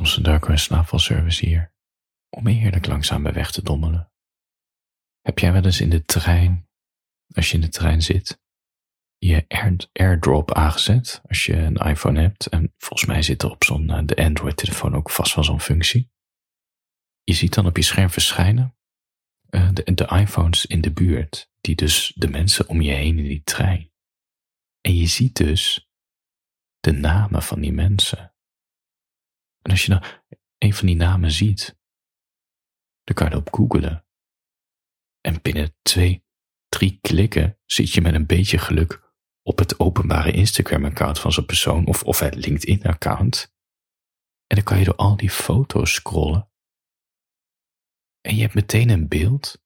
Thompson Darko en slaapvalservice hier. Om heerlijk langzaam bij weg te dommelen. Heb jij wel eens in de trein, als je in de trein zit, je Air, AirDrop aangezet als je een iPhone hebt? En volgens mij zit er op zo'n uh, de Android-telefoon ook vast wel zo'n functie. Je ziet dan op je scherm verschijnen de, de iPhones in de buurt, die dus de mensen om je heen in die trein. En je ziet dus de namen van die mensen. En als je dan een van die namen ziet, dan kan je erop googelen. En binnen twee, drie klikken zit je met een beetje geluk op het openbare Instagram-account van zo'n persoon of, of het LinkedIn-account. En dan kan je door al die foto's scrollen. En je hebt meteen een beeld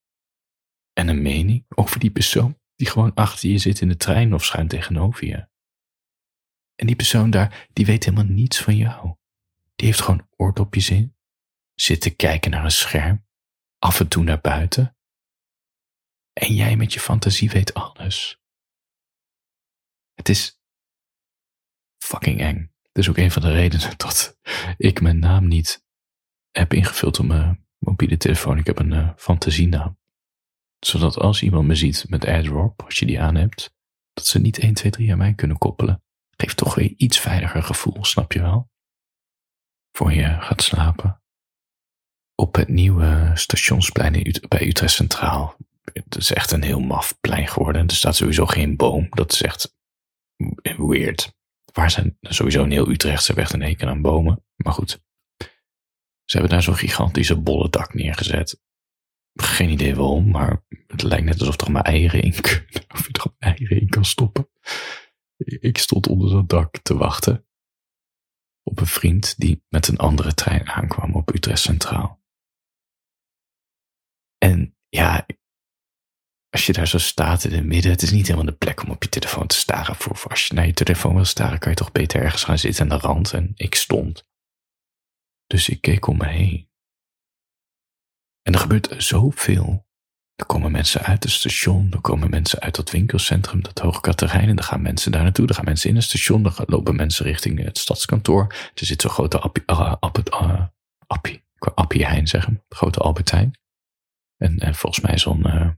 en een mening over die persoon die gewoon achter je zit in de trein of schuin tegenover je. En die persoon daar, die weet helemaal niets van jou. Die heeft gewoon oordopjes in, zit te kijken naar een scherm, af en toe naar buiten. En jij met je fantasie weet alles. Het is fucking eng. Het is ook een van de redenen dat ik mijn naam niet heb ingevuld op mijn mobiele telefoon. Ik heb een uh, fantasienaam. Zodat als iemand me ziet met AirDrop, als je die aan hebt, dat ze niet 1, 2, 3 aan mij kunnen koppelen. Geeft toch weer iets veiliger gevoel, snap je wel? Voor je gaat slapen. Op het nieuwe stationsplein bij Utrecht Centraal. Het is echt een heel maf plein geworden. Er staat sowieso geen boom. Dat is echt weird. Waar zijn sowieso een heel Utrechtse weg een hekel aan bomen. Maar goed. Ze hebben daar zo'n gigantische bolle dak neergezet. Geen idee waarom, maar het lijkt net alsof er maar eieren in kunnen. Of je er eieren in kan stoppen. Ik stond onder dat dak te wachten op een vriend die met een andere trein aankwam op Utrecht Centraal. En ja, als je daar zo staat in het midden, het is niet helemaal de plek om op je telefoon te staren. Voor, als je naar je telefoon wil staren, kan je toch beter ergens gaan zitten aan de rand. En ik stond. Dus ik keek om me heen. En er gebeurt zoveel. Er komen mensen uit het station, er komen mensen uit dat winkelcentrum, dat Hoge Katerijn, en dan gaan mensen daar naartoe, er gaan mensen in het station, dan lopen mensen richting het stadskantoor. Er zit zo'n grote appie, uh, appie, uh, appie, Heijn zeggen, grote Albertijn. En, en volgens mij zo'n, uh,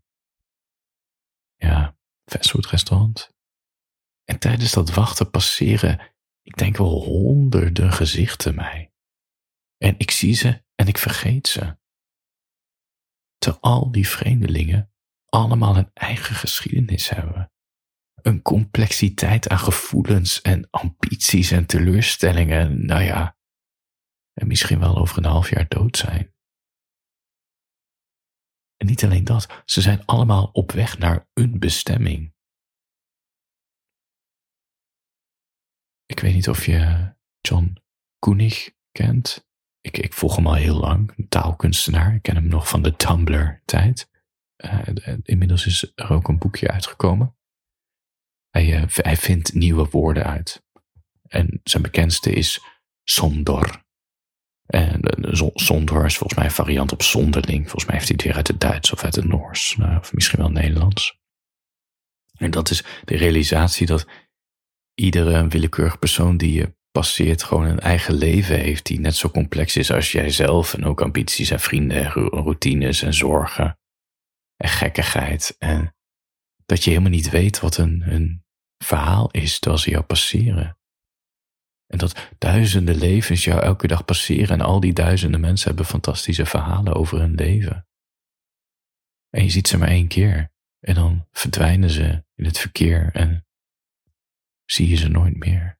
ja, fastfoodrestaurant. En tijdens dat wachten passeren, ik denk wel honderden gezichten mij. En ik zie ze en ik vergeet ze al die vreemdelingen allemaal een eigen geschiedenis hebben. Een complexiteit aan gevoelens en ambities en teleurstellingen, nou ja, en misschien wel over een half jaar dood zijn. En niet alleen dat, ze zijn allemaal op weg naar een bestemming. Ik weet niet of je John Koenig kent. Ik, ik volg hem al heel lang, een taalkunstenaar. Ik ken hem nog van de Tumblr-tijd. Uh, inmiddels is er ook een boekje uitgekomen. Hij, uh, hij vindt nieuwe woorden uit. En zijn bekendste is Sondor. En Sondor is volgens mij een variant op zonderling. Volgens mij heeft hij het weer uit het Duits of uit het Noors. of misschien wel Nederlands. En dat is de realisatie dat iedere willekeurige persoon die je passeert gewoon een eigen leven heeft die net zo complex is als jijzelf en ook ambities en vrienden en routines en zorgen en gekkigheid en dat je helemaal niet weet wat een, verhaal is terwijl ze jou passeren. En dat duizenden levens jou elke dag passeren en al die duizenden mensen hebben fantastische verhalen over hun leven. En je ziet ze maar één keer en dan verdwijnen ze in het verkeer en zie je ze nooit meer.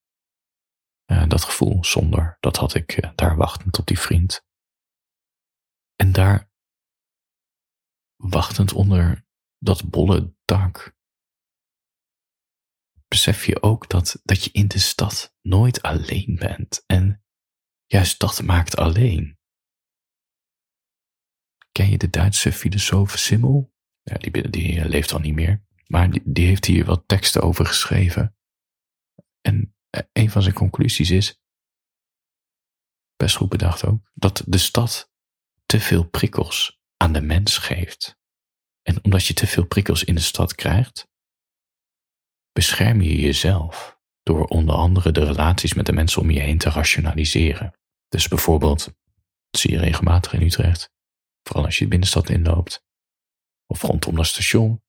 Uh, dat gevoel zonder, dat had ik uh, daar wachtend op die vriend. En daar, wachtend onder dat bolle dak, besef je ook dat, dat je in de stad nooit alleen bent. En juist dat maakt alleen. Ken je de Duitse filosoof Simmel? Ja, die, die eh, leeft al niet meer. Maar die, heeft hier wat teksten over geschreven. En eh, een van zijn conclusies is, best goed bedacht ook, dat de stad te veel prikkels aan de mens geeft. En omdat je te veel prikkels in de stad krijgt, bescherm je jezelf door onder andere de relaties met de mensen om je heen te rationaliseren. Dus bijvoorbeeld, dat zie je regelmatig in Utrecht, vooral als je de binnenstad inloopt, of rondom dat station.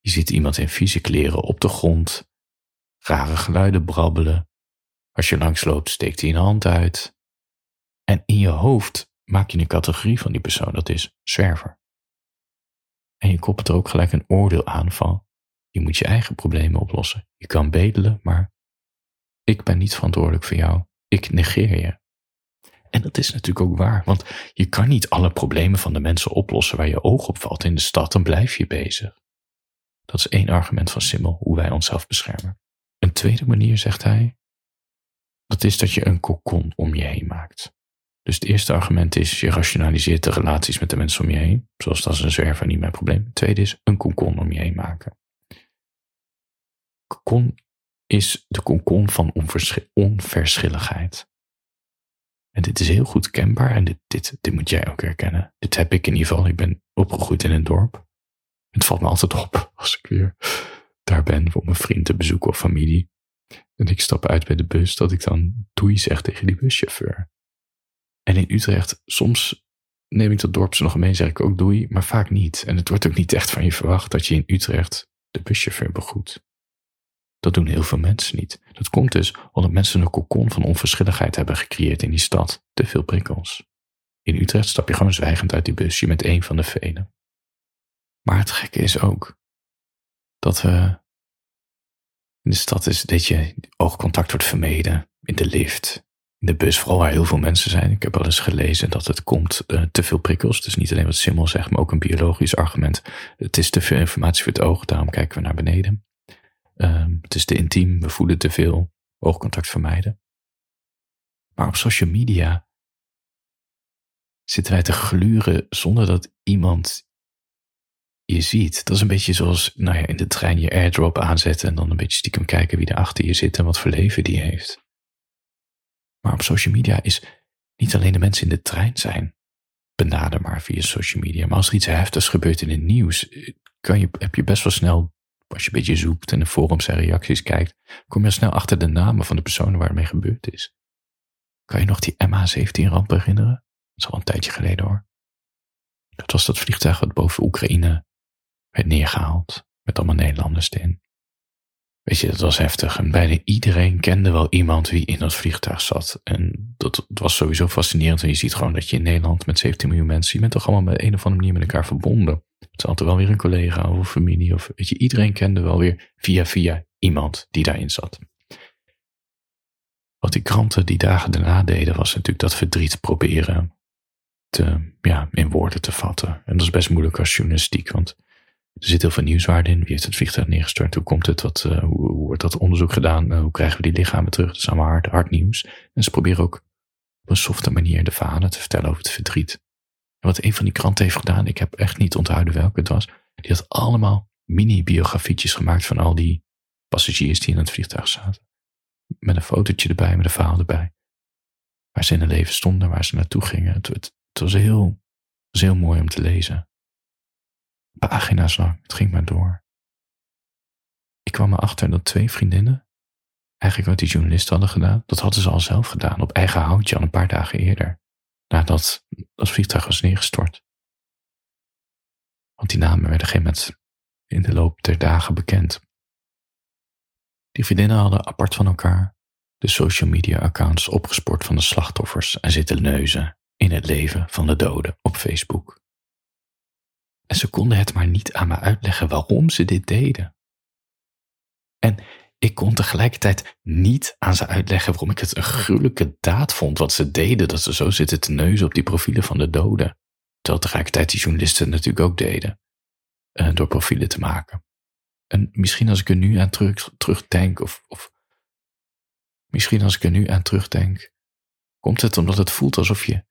Je ziet iemand in vieze kleren op de grond, rare geluiden brabbelen. Als je langsloopt, steekt hij een hand uit. En in je hoofd maak je een categorie van die persoon, dat is zwerver. En je koppelt er ook gelijk een oordeel aan van, je moet je eigen problemen oplossen. Je kan bedelen, maar ik ben niet verantwoordelijk voor jou. Ik negeer je. En dat is natuurlijk ook waar, want je kan niet alle problemen van de mensen oplossen waar je oog op valt in de stad, dan blijf je bezig. Dat is één argument van Simmel, hoe wij onszelf beschermen. Een tweede manier, zegt hij, dat is dat je een kokon om je heen maakt. Dus het eerste argument is, je rationaliseert de relaties met de mensen om je heen, zoals dat is een zwerver niet mijn probleem. Het tweede is, een kokon om je heen maken. Kokon is de kokon van onverschilligheid. En dit is heel goed kenbaar en dit, dit, dit moet jij ook herkennen. Dit heb ik in ieder geval. Ik ben opgegroeid in een dorp. Het valt me altijd op als ik weer daar ben om mijn vriend te bezoeken of familie. En ik stap uit bij de bus, dat ik dan doei zeg tegen die buschauffeur. En in Utrecht, soms neem ik dat dorp ze nog mee, zeg ik ook doei, maar vaak niet. En het wordt ook niet echt van je verwacht dat je in Utrecht de buschauffeur begroet. Dat doen heel veel mensen niet. Dat komt dus omdat mensen een kokon van onverschilligheid hebben gecreëerd in die stad. Te veel prikkels. In Utrecht stap je gewoon zwijgend uit die bus. Je bent één van de velen. Maar het gekke is ook dat we in de stad is dat je oogcontact wordt vermeden. In de lift, in de bus, vooral waar heel veel mensen zijn. Ik heb al eens gelezen dat het komt uh, te veel prikkels. Dus niet alleen wat Simmel zegt, maar ook een biologisch argument. Het is te veel informatie voor het oog, daarom kijken we naar beneden. Um, het is te intiem, we voelen te veel, oogcontact vermijden. Maar op social media zitten wij te gluren zonder dat iemand je ziet. Dat is een beetje zoals nou ja, in de trein je airdrop aanzetten en dan een beetje stiekem kijken wie er achter je zit en wat voor leven die heeft. Maar op social media is niet alleen de mensen in de trein zijn. Benader maar via social media. Maar als er iets heftigs gebeurt in het nieuws, kan je, heb je best wel snel als je een beetje zoekt en de forums en reacties kijkt, kom je snel achter de namen van de personen waar het mee gebeurd is. Kan je nog die MH17-ramp herinneren? Dat is al een tijdje geleden hoor. Dat was dat vliegtuig wat boven Oekraïne werd neergehaald, met allemaal Nederlanders erin. Weet je, dat was heftig. En bijna iedereen kende wel iemand wie in dat vliegtuig zat. En dat, was sowieso fascinerend. En je ziet gewoon dat je in Nederland met 17 miljoen mensen, je bent toch allemaal met een of andere manier met elkaar verbonden. Het is altijd wel weer een collega of familie. Of weet je, iedereen kende wel weer via via iemand die daarin zat. Wat die kranten die dagen daarna deden, was natuurlijk dat verdriet proberen te, ja, in woorden te vatten. En dat is best moeilijk als journalistiek, want er zit heel veel nieuwswaarde in. Wie heeft het vliegtuig neergestort? Hoe komt het? Wat, uh, hoe, wordt dat onderzoek gedaan? Uh, hoe krijgen we die lichamen terug? Dat is allemaal hard, nieuws. En ze proberen ook op een softe manier de verhalen te vertellen over het verdriet. En wat een van die kranten heeft gedaan, ik heb echt niet onthouden welke het was. Die had allemaal mini-biografietjes gemaakt van al die passagiers die in het vliegtuig zaten. Met een fotootje erbij, met een verhaal erbij. Waar ze in hun leven stonden, waar ze naartoe gingen. Het, het, het was, heel, het was heel mooi om te lezen pagina's lang. Het ging maar door. Ik kwam erachter dat twee vriendinnen, eigenlijk wat die journalisten hadden gedaan, dat hadden ze al zelf gedaan, op eigen houtje al een paar dagen eerder, nadat dat vliegtuig was neergestort. Want die namen werden geen moment in de loop der dagen bekend. Die vriendinnen hadden apart van elkaar de social media accounts opgespoord van de slachtoffers en zitten neuzen in het leven van de doden op Facebook. En ze konden het maar niet aan me uitleggen waarom ze dit deden. En ik kon tegelijkertijd niet aan ze uitleggen waarom ik het een gruwelijke daad vond wat ze deden, dat ze zo zitten te neuzen op die profielen van de doden. Terwijl tegelijkertijd die journalisten natuurlijk ook deden, uh, door profielen te maken. En misschien als ik er nu aan terug, terugdenk, of, of misschien als ik er nu aan terugdenk, komt het omdat het voelt alsof je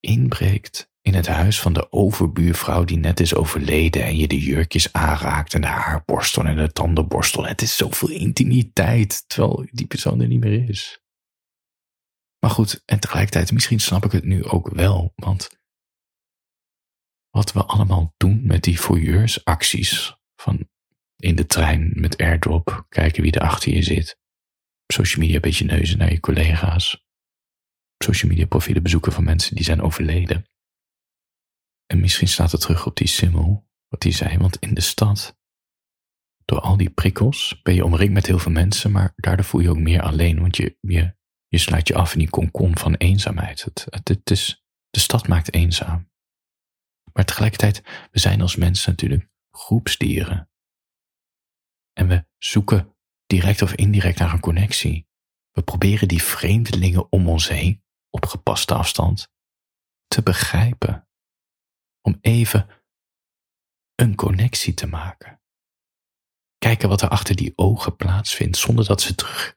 inbreekt in het huis van de overbuurvrouw die net is overleden en je de jurkjes aanraakt en de haarborstel en de tandenborstel. Het is zoveel intimiteit, terwijl die persoon er niet meer is. Maar goed, en tegelijkertijd, misschien snap ik het nu ook wel, want wat we allemaal doen met die fouilleursacties van in de trein met airdrop, kijken wie er achter je zit, social media een beetje neuzen naar je collega's, social media profielen bezoeken van mensen die zijn overleden. En misschien staat het terug op die simmel, wat hij zei, want in de stad, door al die prikkels, ben je omringd met heel veel mensen, maar daardoor voel je ook meer alleen, want je, je, je sluit je af in die konkon van eenzaamheid. Het, het, het is, de stad maakt eenzaam. Maar tegelijkertijd, we zijn als mensen natuurlijk groepsdieren. En we zoeken direct of indirect naar een connectie. We proberen die vreemdelingen om ons heen, op gepaste afstand, te begrijpen. Om even een connectie te maken. Kijken wat er achter die ogen plaatsvindt, zonder dat ze terug.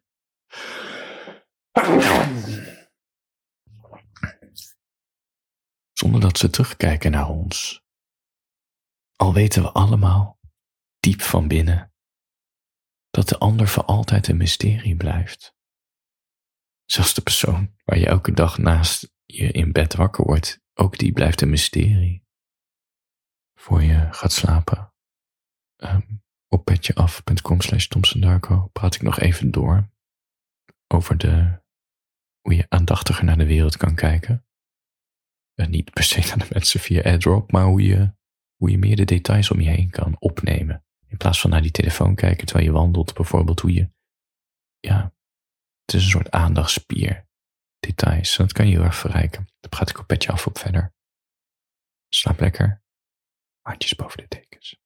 Zonder dat ze terugkijken naar ons. Al weten we allemaal, diep van binnen, dat de ander voor altijd een mysterie blijft. Zelfs de persoon waar je elke dag naast je in bed wakker wordt, ook die blijft een mysterie. Voor je gaat slapen. Um, op petjeaf.com slash praat ik nog even door over de, hoe je aandachtiger naar de wereld kan kijken. En niet per se naar de mensen via AirDrop, maar hoe je, hoe je meer de details om je heen kan opnemen. In plaats van naar die telefoon kijken terwijl je wandelt, bijvoorbeeld hoe je, ja, het is een soort aandachtspier. Details, dat kan je heel erg verrijken. Daar praat ik op petje af op verder. Slaap lekker. Handjes boven de dekens.